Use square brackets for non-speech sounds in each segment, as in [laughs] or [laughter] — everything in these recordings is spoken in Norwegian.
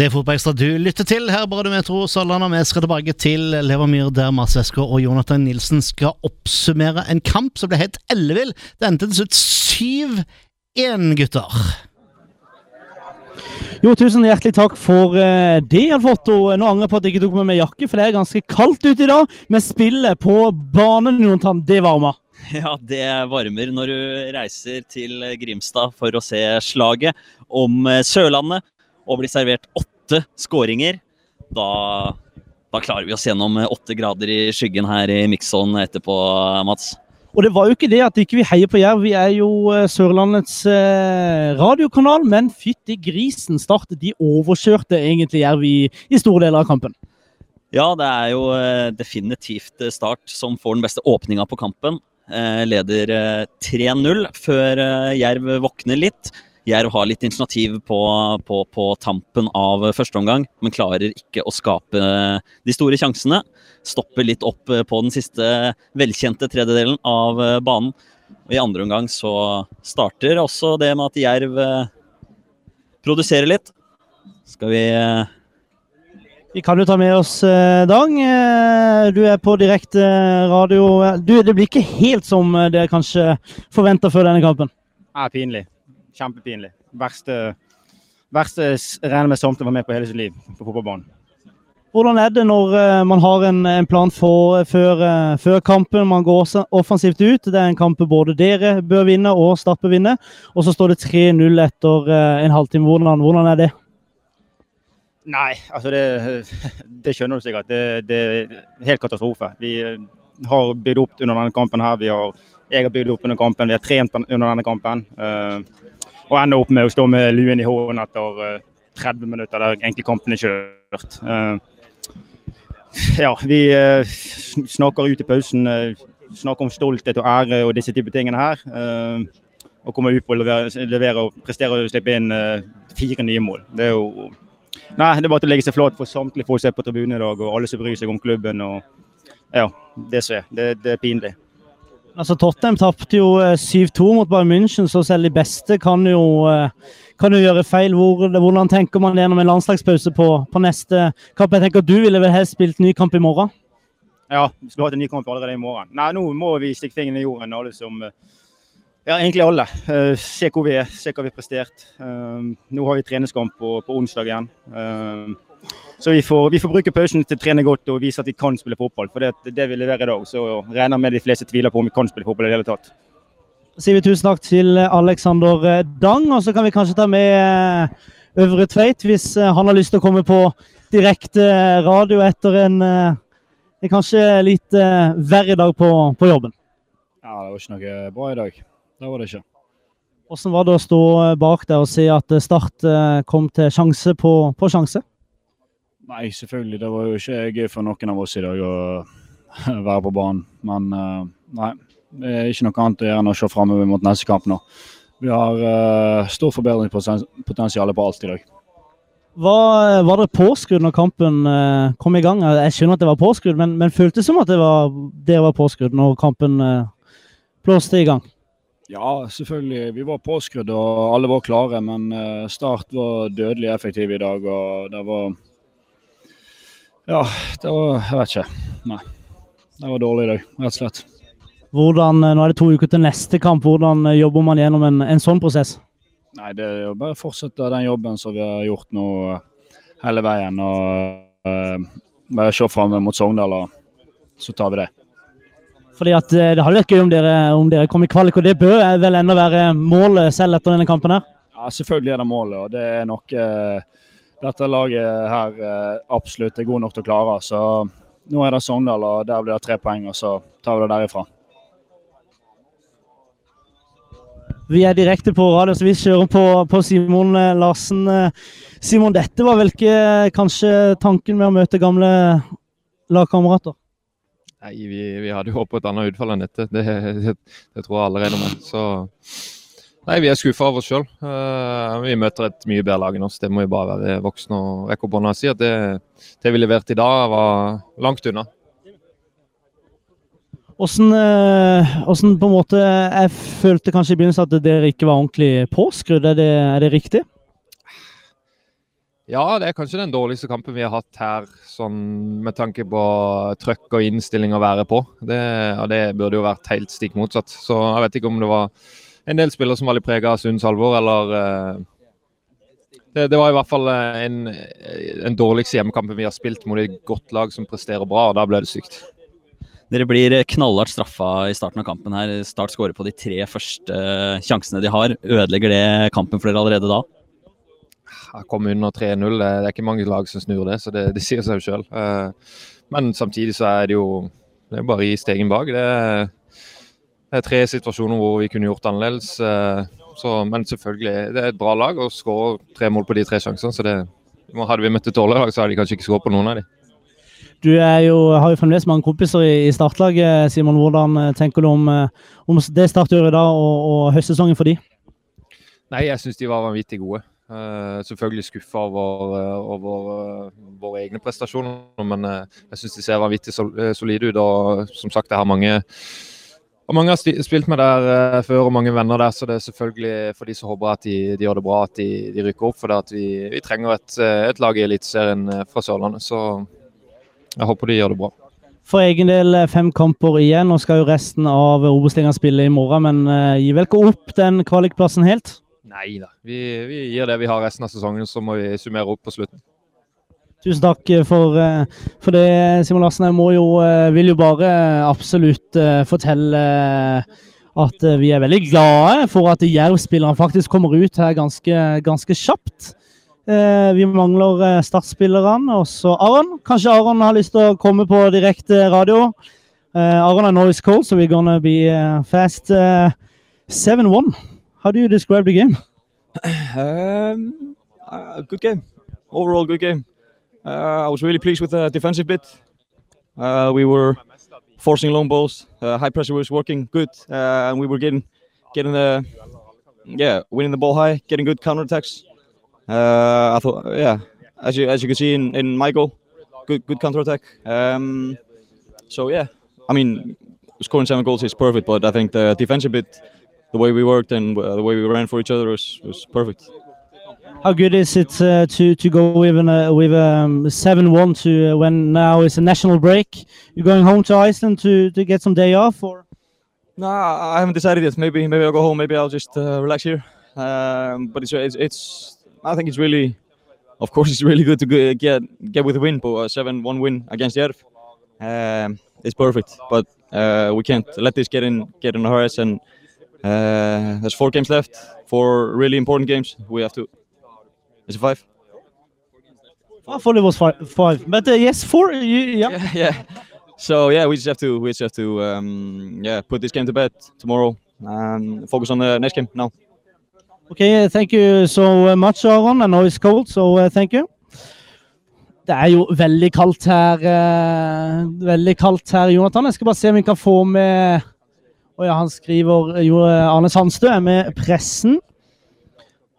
Det er Fotballekstra du lytter til. Her bare du Metro Sørlandet. Vi skal tilbake til Levermyr, der Mats Wesker og Jonathan Nilsen skal oppsummere en kamp som ble helt ellevill. Det endte til slutt 7-1, gutter. Jo, tusen hjertelig takk for uh, det, Jan Fotto. Nå angrer jeg på at jeg ikke tok med meg jakke, for det er ganske kaldt ute i dag. Men spillet på banen, Jonathan, det varmer. [laughs] Ja, det varmer når du reiser til Grimstad for å se slaget om eh, Sørlandet og blir servert åtte åtte skåringer, da, da, klarer vi oss gjennom åtte grader i skyggen her i Mikson etterpå, Mats. Og det var jo ikke det at ikke vi heier på Jerv, vi er jo eh, Sørlandets eh, radiokanal. Men fytti grisen, Start de overkjørte egentlig Jerv i, i store deler av kampen. Ja, det er jo eh, definitivt Start som får den beste åpninga på kampen. Leder 3-0 før Jerv våkner litt. Jerv har litt initiativ på, på, på tampen av første omgang, men klarer ikke å skape de store sjansene. Stopper litt opp på den siste velkjente tredjedelen av banen. Og I andre omgang så starter også det med at Jerv eh, produserer litt. Skal vi eh, vi kan jo ta med oss eh, Dang. Du er på direkte radio. Du, det blir ikke helt som dere kanskje forventa før denne kampen? Det er pinlig. Kjempepinlig. Verste, verste regner med samtale var med på hele sitt liv på fotballbanen. Hvordan er det når uh, man har en, en plan for, før, uh, før, kampen? Man går offensivt ut. Det er en kamp både dere bør vinne og Start bør vinne. Og så står det 3-0 etter en halvtime. Hvordan, hvordan, er det? Nei, altså det, det skjønner du sikkert. Det, det, er helt katastrofe. Vi har bygd opp under denne kampen her. Vi har, jeg har bygd opp under kampen. Vi har trent under denne kampen. Uh, og ender opp med å stå med luen i hånden etter 30 eh, minutter der egentlig kampen er kjørt. Eh, ja, vi eh, snakker ut i pausen. Snakker om stolthet og ære og disse type tingene her. Og kommer ut på å levere, levere og prestere og slippe inn fire nye mål. Det er jo Nei, det er bare til å legge seg flat for samtlige folk som er på tribunen i dag, og alle som bryr seg om klubben. og ja, Det som er. Det, det er pinlig. Altså Tottenham tapte jo 7-2 eh, mot Bayern München, så selv de beste kan jo, eh, kan jo gjøre feil. Hvor, hvordan tenker man gjennom en landslagspause på, på, neste kamp? Jeg tenker Du ville vel helst spilt ny kamp i morgen? Ja, vi skulle hatt en ny kamp allerede i morgen. Nei, Nå må vi stikke fingeren i jorden, alle som eh, Ja, egentlig alle. Se hvor vi er, se hva vi har prestert. Nå har vi treningskamp på, på onsdag igjen. Så vi får, vi får, bruke pausen til å trene godt og vise at vi kan spille fotball. For det, det vi leverer i dag, så regner med de fleste tviler på om vi kan spille fotball i det hele tatt. Så sier vi tusen takk til Alexander Dang, og så kan vi kanskje ta med eh, Øvre Tveit hvis eh, han har lyst til å komme på direkte radio etter en, en eh, kanskje litt verre dag på, på jobben. Ja, det var ikke noe bra i dag. Det var det ikke. Hvordan var det å stå bak der og se at Start kom til sjanse på, på sjanse? Nei, selvfølgelig. Det var jo ikke gøy for noen av oss i dag å [laughs] være på banen. Men uh, nei, det er ikke noe annet å gjøre enn å se framover mot neste kamp nå. Vi har uh, stor forbedringspotensial på alt i dag. Var, var det påskudd når kampen uh, kom i gang? Jeg skjønner at det var påskudd, men, men føltes som at det var, det var påskudd når kampen blåste i gang? Ja, selvfølgelig. Vi var påskrudd og alle var klare, men Start var dødelig effektiv i dag. og det var ja, det var Jeg vet ikke. Nei. Det var dårlig i dag, rett og slett. Hvordan, eh, Nå er det to uker til neste kamp. Hvordan eh, jobber man gjennom en, en sånn prosess? Nei, Det er jo bare å fortsette den jobben som vi har gjort nå eh, hele veien. og uh, Bare se fram mot Sogndal, og så tar vi det. Fordi at Det hadde vært gøy om dere, om dere kom i kvalik, og det bør vel ennå være målet selv etter denne kampen? her? Ja, Selvfølgelig er det målet, og det er nok uh, dette laget her eh, absolutt er god nok til å klare. Så nå er det Sogndal, og der blir det tre poeng, og så tar vi det derifra. Vi er direkte på radio, så vi kjører på, på Simon eh, Larsen. Eh, Simon, dette var vel ikke kanskje tanken med å møte gamle lagkamerater? Nei, vi, vi hadde jo håpet et annet utfall enn dette. Det, det, det tror jeg allerede med. Så Nei, Vi er skuffa av oss sjøl. Uh, eh, vi møter et mye bedre lag enn oss. Det må vi bare være voksne og rekke opp hånda og si. At det, det vi leverte i dag, var langt unna. Hvordan, hvordan, på en måte Jeg følte kanskje i begynnelsen at dere ikke var ordentlig påskrudd. Er det, er det riktig? Ja, det er kanskje den dårligste kampen vi har hatt her, sånn med tanke på trøkk og innstilling å være på. Det, og det burde jo vært helt stikk motsatt. Så jeg vet ikke om det var en del spillere som var litt prega av Sunds alvor, eller eh, det, det, var i hvert fall eh, en, en dårligste hjemmekampen vi har spilt mot et godt lag som presterer bra, og da ble det sykt. Dere blir knallhardt straffa i starten av kampen her. Start skårer på de tre første sjansene de har. Ødelegger det kampen for dere allerede da? Jeg kom under 3-0. Det er ikke mange lag som snur det, så det, det sier seg jo sjøl. Eh, men samtidig så er det jo det er bare å gi stegen bak. Det er, det er, tre situasjoner hvor vi kunne gjort annerledes. Eh, så, men selvfølgelig, det er et bra lag å skåre tre mål på de tre sjansene. så det, Hadde vi møtt et dårligere lag, så hadde de kanskje ikke skåret på noen av dem. Du jo, har jo fremdeles mange kompiser i, i startlaget. Simon, Hvordan eh, tenker du om, om det Start gjør i dag og, og høstsesongen for de? Nei, Jeg syns de var vanvittig gode. Uh, selvfølgelig skuffa over, uh, over uh, våre egne prestasjoner, men jeg syns de ser vanvittig sol solide ut. og som sagt, jeg har mange og mange har spilt med der før og mange venner der, så det er selvfølgelig for de som håper at de, de gjør det bra, at de, de rykker opp. For vi, vi, trenger et, et lag i Eliteserien fra Sørlandet, så jeg håper de gjør det bra. For egen del fem kamper igjen. Nå skal jo resten av Obos-ligaen spille i morgen, men gi vel ikke opp den kvalikplassen helt? Nei da. Vi, vi, gir det vi har resten av sesongen, så må vi summere opp på slutten. Tusen takk for, eh, for det, Simon Larsen. Jeg jo, eh, vil jo bare absolutt eh, fortelle at vi er veldig glade for at Jerv-spillerne faktisk kommer ut her ganske, ganske kjapt. Vi mangler startspillerne. Og så Aron. Kanskje Aron har lyst til å komme på direkte radio. Aron er noise cold, so we're gonna be fast. 7-1. How do you describe the game? Um, uh, good game. Overall, good game. Uh, I was really pleased with the defensive bit. Uh, we were forcing long balls. Uh, high pressure was working good, and we were getting getting the yeah winning the ball high, getting good counter attacks. I thought yeah, as you as you can see in, in my goal, good good counter attack. Um, so yeah, I mean scoring seven goals is perfect, but I think the defensive bit the way we worked and the way we ran for each other was, was perfect. How good is it uh, to to go with an, uh, with um, seven one to uh, when now it's a national break? You're going home to Iceland to, to get some day off, or? No, I haven't decided yet. Maybe maybe I'll go home. Maybe I'll just uh, relax here. Um, but it's, it's, it's I think it's really, of course, it's really good to get get with a win. But a seven one win against Järv, um, is perfect. But uh, we can't let this get in get in our heads and uh, there's four games left, four really important games. We have to. Is it five? I thought it was five, five. but uh, yes, four. You, yeah. yeah. [laughs] yeah, So yeah, we just have to, we just have to, um, yeah, put this game to bed tomorrow and focus on the next game now. Okay, thank you so much, Aron. I know it's cold, so uh, thank you. Det er jo veldig kaldt her, uh, veldig kaldt her, Jonathan. Jeg skal bare se om vi kan få med Og ja, han skriver jo Arne Sandstø er med pressen.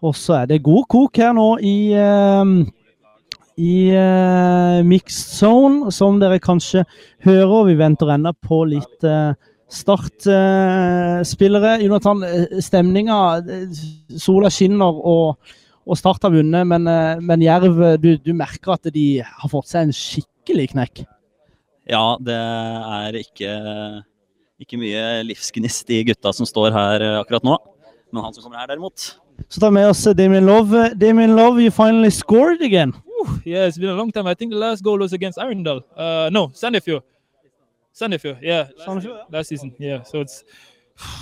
Og så er det god kok her nå i uh, i uh, mixed zone, som dere kanskje hører. Vi venter ennå på litt uh, startspillere. Uh, Jonathan, stemninga Sola skinner og, og Start har vunnet, men, men Jerv, du, du, merker at de har fått seg en skikkelig knekk? Ja, det er ikke ikke mye livsgnist i gutta som står her eh, akkurat nå. Men han som kommer her, derimot. Tar vi med oss Damien Love. Damien Love, you finally scored again. Ooh, yeah, it's been a long time. I think the last goal was against Arendal. Uh, no, Sandefjord. Sandefjord, yeah. Sandefjord. Last season, yeah. So it's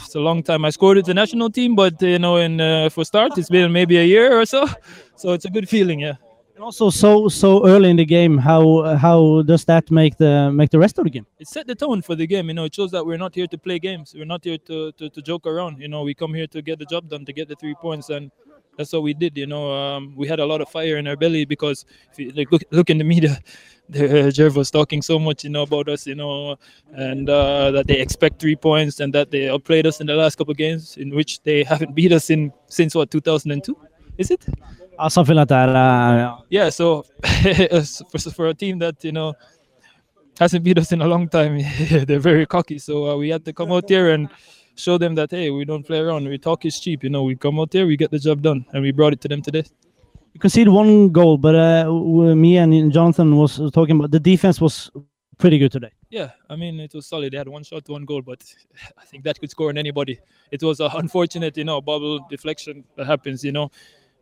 it's a long time. I scored with the national team, but you know, in uh, for start, it's been maybe a year or so. So it's a good feeling, yeah. And also, so so early in the game, how how does that make the make the rest of the game? It set the tone for the game. You know, it shows that we're not here to play games. We're not here to, to, to joke around. You know, we come here to get the job done, to get the three points, and that's what we did. You know, um, we had a lot of fire in our belly because if you like, look look in the media, [laughs] the, uh, Jerv was talking so much, you know, about us, you know, and uh, that they expect three points and that they outplayed us in the last couple of games, in which they [laughs] haven't beat us in since what 2002, is it? Uh, something like that. Uh, yeah. So [laughs] for, for a team that you know hasn't beat us in a long time, [laughs] they're very cocky. So uh, we had to come out here and show them that hey, we don't play around. We talk is cheap. You know, we come out there, we get the job done, and we brought it to them today. You conceded one goal, but uh, me and Jonathan was talking about the defense was pretty good today. Yeah, I mean it was solid. They had one shot, one goal, but I think that could score on anybody. It was an unfortunate, you know, bubble deflection that happens, you know.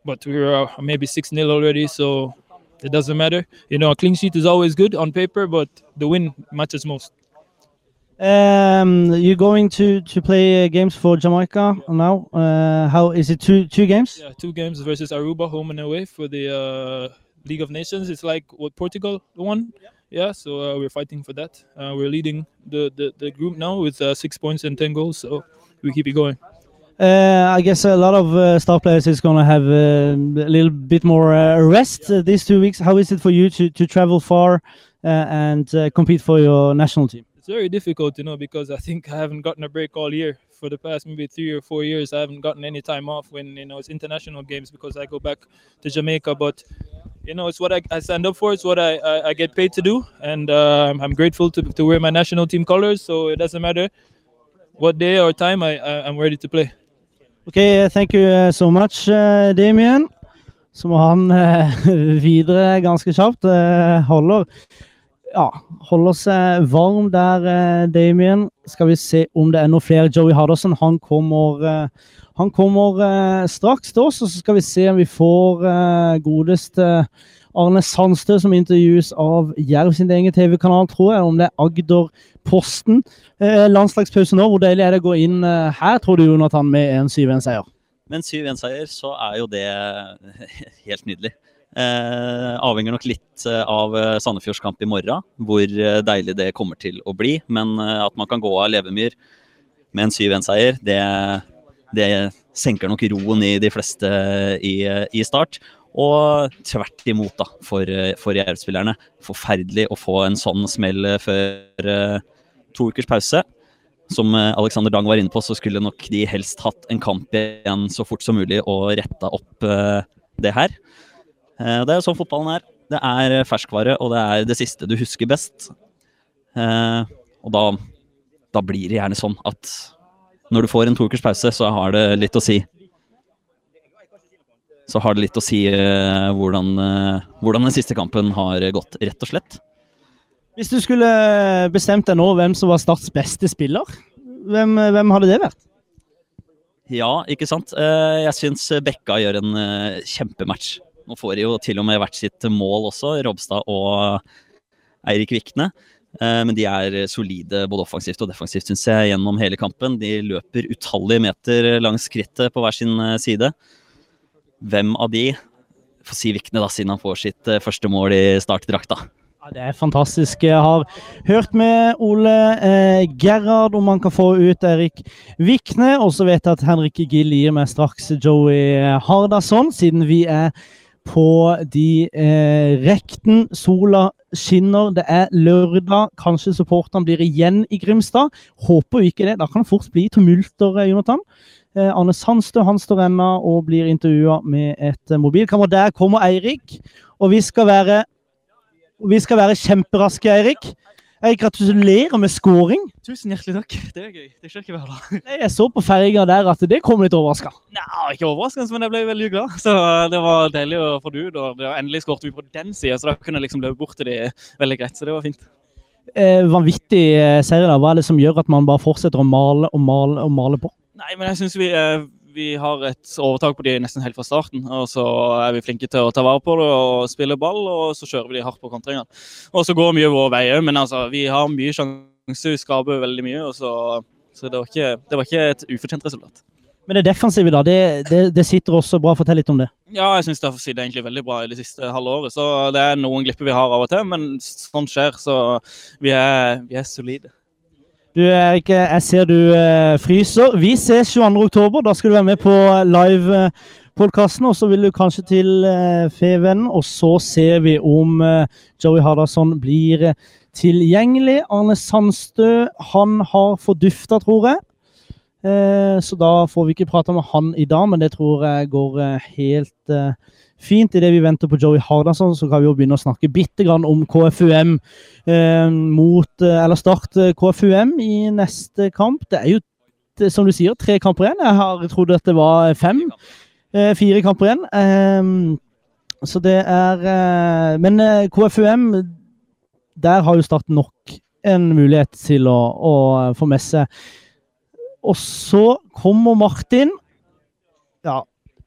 But we were uh, maybe six 0 already, so it doesn't matter. You know, a clean sheet is always good on paper, but the win matters most. Um, you're going to to play uh, games for Jamaica now. Uh, how is it? Two two games. Yeah, two games versus Aruba, home and away for the uh, League of Nations. It's like what Portugal won. Yeah, so uh, we're fighting for that. Uh, we're leading the, the, the group now with uh, six points and ten goals. So we keep it going. Uh, I guess a lot of uh, star players is going to have uh, a little bit more uh, rest uh, these two weeks. How is it for you to, to travel far uh, and compete for your national team? It's very difficult, you know, because I think I haven't gotten a break all year. For the past maybe three or four years, I haven't gotten any time off when you know it's international games because I go back to Jamaica. But you know, it's what I, I stand up for. It's what I, I, I get paid to do, and I'm grateful to, to wear my national team colors. So it doesn't matter what day or time I, I I'm ready to play. Uh, thank you uh, so much, uh, Damien. Så må han uh, [laughs] videre ganske kjapt. Uh, holder ja, holder seg varm der, uh, Damien. Skal vi se om det er noe flere. Joey Hardasson han kommer, uh, han kommer uh, straks til oss. Og så skal vi se om vi får uh, godeste Arne Sandstø som intervjues av Jerv sin egen TV-kanal, tror jeg. Om det er Agderposten. Eh, landslagspause nå. Hvor deilig er det å gå inn eh, her, tror du, Jonathan, med en 7-1-seier? Med en 7-1-seier så er jo det [laughs] helt nydelig. Eh, avhenger nok litt eh, av eh, Sandefjords kamp i morgen, hvor eh, deilig det kommer til å bli. Men at man kan gå av Levemyr med en 7-1-seier, det, det senker nok roen i de fleste i, i start. Og tvert imot, da, for, eh, for Jerv-spillerne. Forferdelig å få en sånn smell før eh, to ukers pause. Som eh, Alexander Dang var inne på, så skulle nok de helst hatt en kamp igjen så fort som mulig og retta opp eh, det her. Eh, Det er jo sånn fotballen er. Det er eh, ferskvare, og det er det siste du husker best. Eh, Og da, da blir det gjerne sånn at når du får en to ukers pause, så har det litt å si. Så har det litt å si eh, hvordan, eh, hvordan den siste kampen har gått, rett og slett. Hvis du skulle bestemt deg nå hvem som var Starts beste spiller, hvem, hvem hadde det vært? Ja, ikke sant? Eh, Jeg syns Bekka gjør en eh, kjempematch. Nå får de jo til og med hvert sitt mål også, Robstad og Eirik Vikne. Eh, Men de er solide både offensivt og defensivt, syns jeg, gjennom hele kampen. De løper utallige meter langs skrittet på hver sin eh, side. Hvem av de Får si Vikne, da, siden han får sitt eh, første mål i startdrakta. Ja, det er fantastisk. Jeg har hørt med Ole eh, Gerhard om han kan få ut Erik Vikne. Og så vet jeg at Henrik Gill gir meg straks Joey Hardasson, siden vi er på de eh, rekten. Sola skinner. Det er lørdag. Kanskje supporterne blir igjen i Grimstad. Håper ikke det. Da kan det fort bli tumulter, eh, Jonathan. Eh, Arne Sandstø han står ennå og blir intervjua med et eh, mobilkamera. Der kommer Eirik, og vi skal være vi skal være kjemperaske, Eirik. Jeg gratulerer med scoring. Tusen hjertelig takk. Det er gøy. Det skjer ikke hver dag. Jeg så på ferga der at det kom litt overraska. Nei, ikke overraskende, men jeg ble veldig glad. Så det var deilig å få det ut. Og endelig skåret vi på den sida, så da kunne jeg liksom løpe bort til de veldig greit. Så det var fint. Eh, vanvittig eh, serie. da. Hva er det som gjør at man bare fortsetter å male og male og male på? Nei, men jeg syns vi, eh, vi har et overtak på de nesten helt fra starten. Og så er vi flinke til å ta vare på det og spille ball, og så kjører vi de hardt på kontringene. Og så går mye vår vei òg, men altså, vi har mye sjanse, vi skaper veldig mye. og så... Så det var, ikke, det var ikke et ufortjent resultat. Men det defensive, da, det, det, det sitter også bra. Fortell litt om det. Ja, jeg syns det har sittet egentlig veldig bra i det siste halve året. Så det er noen glipper vi har av og til, men sånt skjer. Så vi er, vi er solide. Du Erik, jeg ser du eh, fryser. Vi ses 22. oktober. Da skal du være med på live-podkasten. Og så vil du kanskje til eh, Fevennen. Og så ser vi om eh, Joey Hardasson blir eh, tilgjengelig. Arne Sandstø, han har fordufta, tror jeg. Eh, så da får vi ikke prate med han i dag, men det tror jeg går eh, helt eh, fint. Idet vi venter på Joey Hardasson, så kan vi jo begynne å snakke bitte grann om KFUM eh, mot eh, Eller Start eh, KFUM i neste kamp. Det er jo, som du sier, tre kamper igjen. Jeg har trodd at det var fem. Eh, fire kamper igjen. Eh, Så det er eh, Men KFUM, der har jo Start nok en mulighet til å, å få med seg. Og så kommer Martin.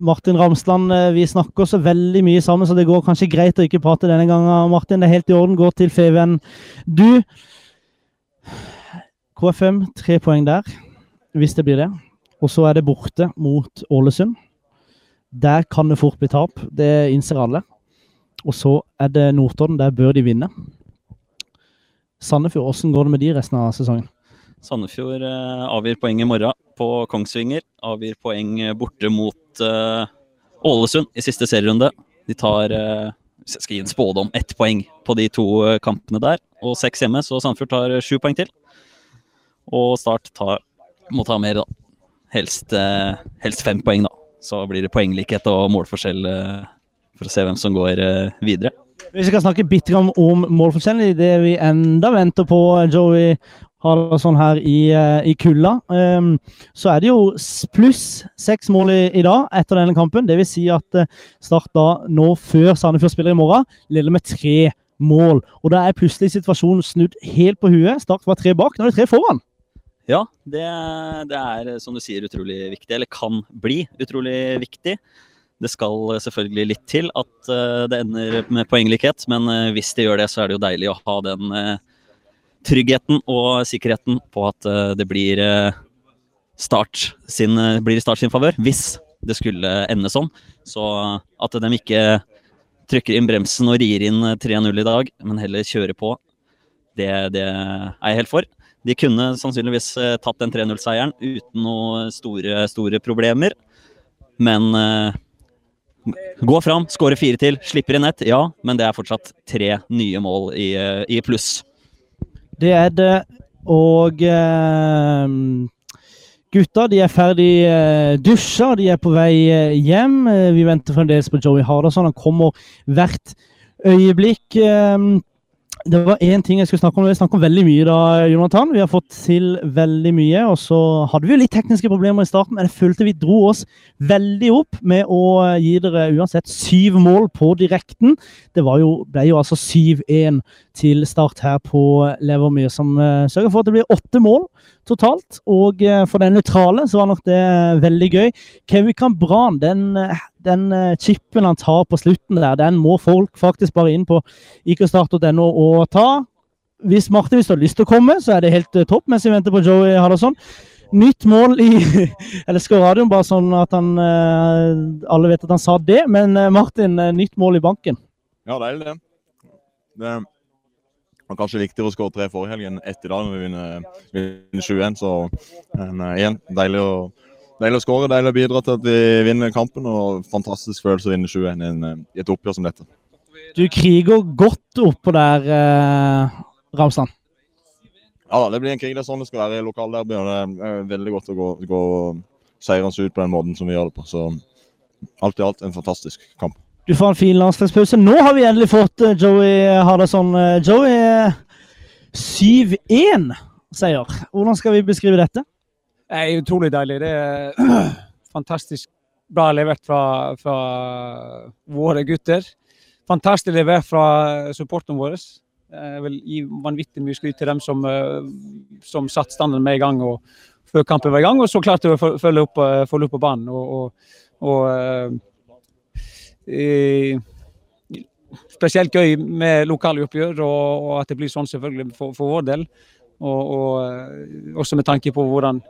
Martin Ramsland, eh, vi snakker så veldig mye sammen, så det går kanskje greit å ikke prate denne gangen. Martin, det er helt i orden. Gå til Feven. Du KFM, tre poeng der, hvis det blir det. Og så er det borte mot Ålesund. Der kan det fort bli tap, det innser alle. Og så er det Notodden, der bør de vinne. Sandefjord, hvordan går det med de resten av sesongen? Sandefjord eh, avgir poeng i morgen på Kongsvinger. Avgir poeng borte mot eh, Ålesund i siste serierunde. De tar eh, hvis jeg skal gi en spådom, ett poeng på de to eh, kampene der. Og seks hjemme, så Sandefjord tar sju poeng til. Og Start tar, må ta mer, da. Helst, eh, helst fem poeng, da. Så blir det poenglikhet og målforskjell eh, for å se hvem som går eh, videre. Vi skal snakke bitte grann om målforskjellen, i det vi enda venter på Joey Haraldsson her i, eh, i kulda, Um, så er det jo pluss seks mål i, i dag etter denne kampen. Det vil si at eh, Start da nå, før Sandefjord spiller i morgen, leder med tre mål. Og da er plutselig situasjonen snudd helt på huet. Start var tre bak, nå er det tre foran. Ja, det, det er som du sier utrolig viktig, eller kan bli utrolig viktig. Det skal selvfølgelig litt til at eh, det ender med poenglikhet, men eh, hvis det gjør det, så er det jo deilig å ha den eh, tryggheten og sikkerheten på at eh, det blir eh, Start sin, eh, blir Start sin favør, hvis det skulle ende sånn. Så at de ikke trykker inn bremsen og rir inn eh, 3-0 i dag, men heller kjører på, det, det er jeg helt for. De kunne sannsynligvis eh, tatt den 3-0-seieren uten noen store, store problemer. Men eh, gå fram, skåre fire til, slipper inn ett, ja, men det er fortsatt tre nye mål i, eh, i pluss. Det er det. Og eh, gutta de er ferdig eh, dusja, de er på vei eh, hjem. Eh, vi venter fremdeles på Joey Hardasson. Han kommer hvert øyeblikk. Eh, det var én ting jeg skulle snakke om. Vi snakket om veldig mye da, Jonathan. Vi har fått til veldig mye. Og så hadde vi jo litt tekniske problemer i starten, men jeg følte vi dro oss veldig opp med å gi dere uansett syv mål på direkten. Det jo, ble jo altså 7-1 til start her på Levermyr, som uh, sørger for at det blir åtte mål totalt. Og eh, for den nøytrale så var nok det veldig gøy. Kevin Kambran, den, eh, den eh, chipen han tar på slutten der, den må folk faktisk bare inn på ikastart.no og ta. Hvis Martin hvis du har lyst til å komme, så er det helt eh, topp mens vi venter på Joey Hardasson. Nytt mål i [laughs] skal radioen bare sånn at han eh, Alle vet at han sa det, men Martin, nytt mål i banken. Ja, deilig det. Det var kanskje viktigere å skåre tre forrige helg enn ett i dag når vi vinner, vinner 7-1. Så igjen, deilig å, deilig å skåre, deilig å bidra til at vi vinner kampen. Og fantastisk følelse å vinne 7-1 i en, eh, i et oppgjør som dette. Du kriger godt oppå der, eh, Ramsland. Ja det blir en krig. Det er sånn det skal være i lokalderby. og Det er veldig godt å gå, gå seirende ut på den måten som vi gjør det på. Så alt i alt en fantastisk kamp. Du får en fin landslagspause. Nå har vi endelig fått eh, Joey Hardasson. Eh, Joey, eh, 7-1-seier. Hvordan skal vi beskrive dette? Det er utrolig deilig. Det er [clears throat] fantastisk bra levert fra, fra våre gutter. Fantastisk levert fra supporterne våre. Jeg vil gi vanvittig mye skryt til dem som, eh, som satte standarden med i gang og før kampen var i gang, og så klarte vi å føl- følge opp, eh, følge opp på banen. Og, og, og eh, spesielt gøy med lokale oppgjør, og, og at det blir sånn selvfølgelig for, for vår del. Og, og eh, også med tanke på hvordan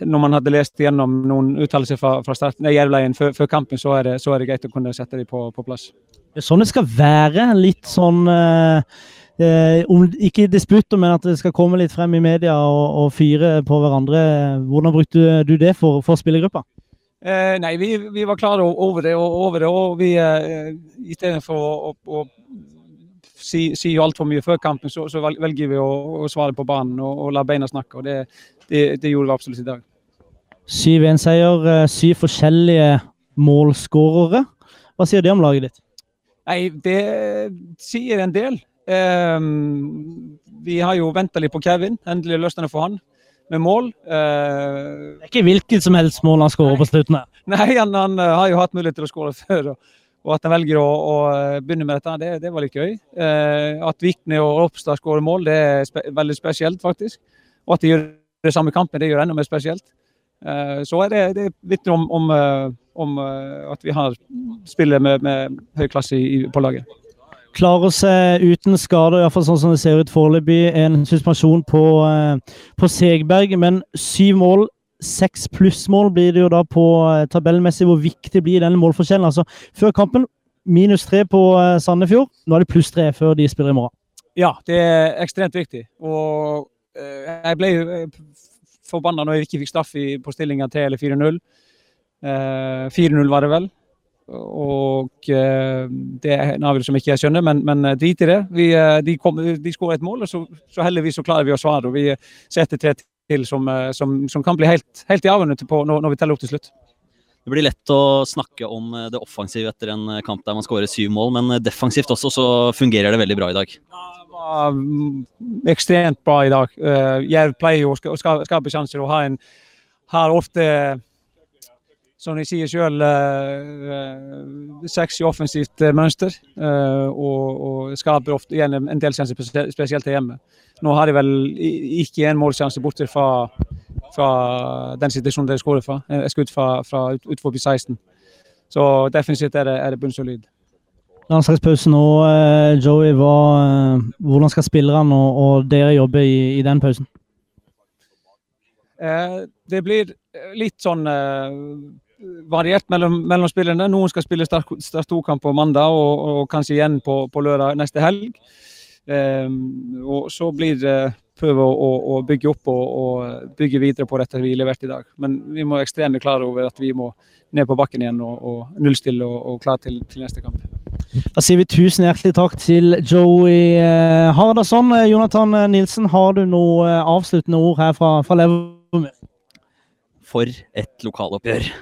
når man hadde lest gjennom noen uttalelser fra, fra starten, Jervleien før, før kampen, så er, det, så er det greit å kunne sette dem på, på plass. Det er sånn det skal være. Litt sånn eh, eh, om, Ikke disputter, men at det skal komme litt frem i media og, og fyre på hverandre. Hvordan brukte du det for, for spillergruppa? Eh, nei, vi, vi var klare over det, og, over det, og vi eh, istedenfor å, å, å si, si altfor mye før kampen, så, så velger vi å, å svare på banen og, og la beina snakke. og Det, det, det gjorde vi absolutt i dag. 7-1-seier, eh, syv forskjellige målskårere. Hva sier det om laget ditt? Nei, det sier en del. Um, vi har jo venta litt på Kevin. Endelig løsner det for han med mål. Uh, Det er ikke hvilket som helst mål han skårer på slutten her. Nei, han, han eh, har jo hatt mulighet til å skåre før. Og, Og at de velger å, å begynne med dette, det, det var litt gøy. Eh, at Vikne og Ropstad skårer mål, det er spe veldig spesielt, faktisk. Og at de gjør det samme kampen, det gjør enda mer spesielt. Eh, så det, det vitner om, om, eh, om eh, at vi har spiller med, med høy klasse i, på laget. Klarer seg uten skader, iallfall sånn som det ser ut foreløpig. En suspensjon på, eh, på Segberg, men syv mål. Seks plussmål blir det jo da på eh, tabellmessig. Hvor viktig blir denne målforskjellen? Altså, før kampen minus tre på eh, Sandefjord. Nå er det pluss tre før de spiller i morgen. Ja, det er ekstremt viktig. Og eh, jeg ble forbanna når jeg ikke fikk straff på stillinga 3 eller 4-0. Eh, 4-0 var det vel. Og det er en avgjørelse som ikke jeg skjønner, men, men drit i det. Vi, de, kom, de skårer et mål, og så, så heldigvis så klarer vi å svare. og Vi setter tre til som, som, som kan bli helt, helt i avgjørende på når, når vi teller opp til slutt. Det blir lett å snakke om det offensive etter en kamp der man skårer syv mål, men defensivt også så fungerer det veldig bra i dag. Det var mm, ekstremt bra i dag. Jerv pleier jo å skape sjanser og har, en, har ofte som de sier sjøl, sexy offensivt mønster. Og, og skaper ofte igjen en del sjanser, spesielt til hjemme. Nå har de vel ikke en målsjanse bortsett fra, fra den situasjonen de skårer fra. Et skudd fra, fra ut, ut forbi 16. Så defensivt er det, er det bunnsolid. Landslagspause nå, Joey. Hva, hvordan skal spillerne og, og, dere jobbe i, i den pausen? Eh, det blir litt sånn eh, variert mellom, mellom, spillerne. Noen skal spille Start 2-kamp på mandag og, og, kanskje igjen på, på lørdag neste helg. Um, og så blir det prøve å, å, å bygge opp og, og, bygge videre på dette vi leverte i dag. Men vi må ekstremt klare over at vi må ned på bakken igjen og, og nullstille og, og klare til, til, neste kamp. Da sier vi tusen hjertelig takk til Joey eh, Hardasson. Jonathan Nilsen, har du noe avsluttende ord her fra, fra Levermyr? For et lokaloppgjør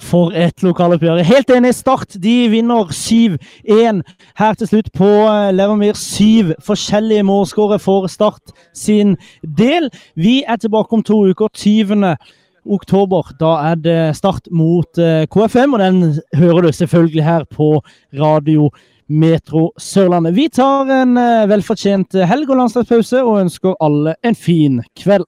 for et lokaloppgjør. Helt enig. Start de vinner 7-1 her til slutt på Levermyr. Syv forskjellige målskårere for Start sin del. Vi er tilbake om to uker. 20. oktober. Da er det start mot KFM, og den hører du selvfølgelig her på Radio Metro Sørlandet. Vi tar en velfortjent helg og landslagspause og ønsker alle en fin kveld.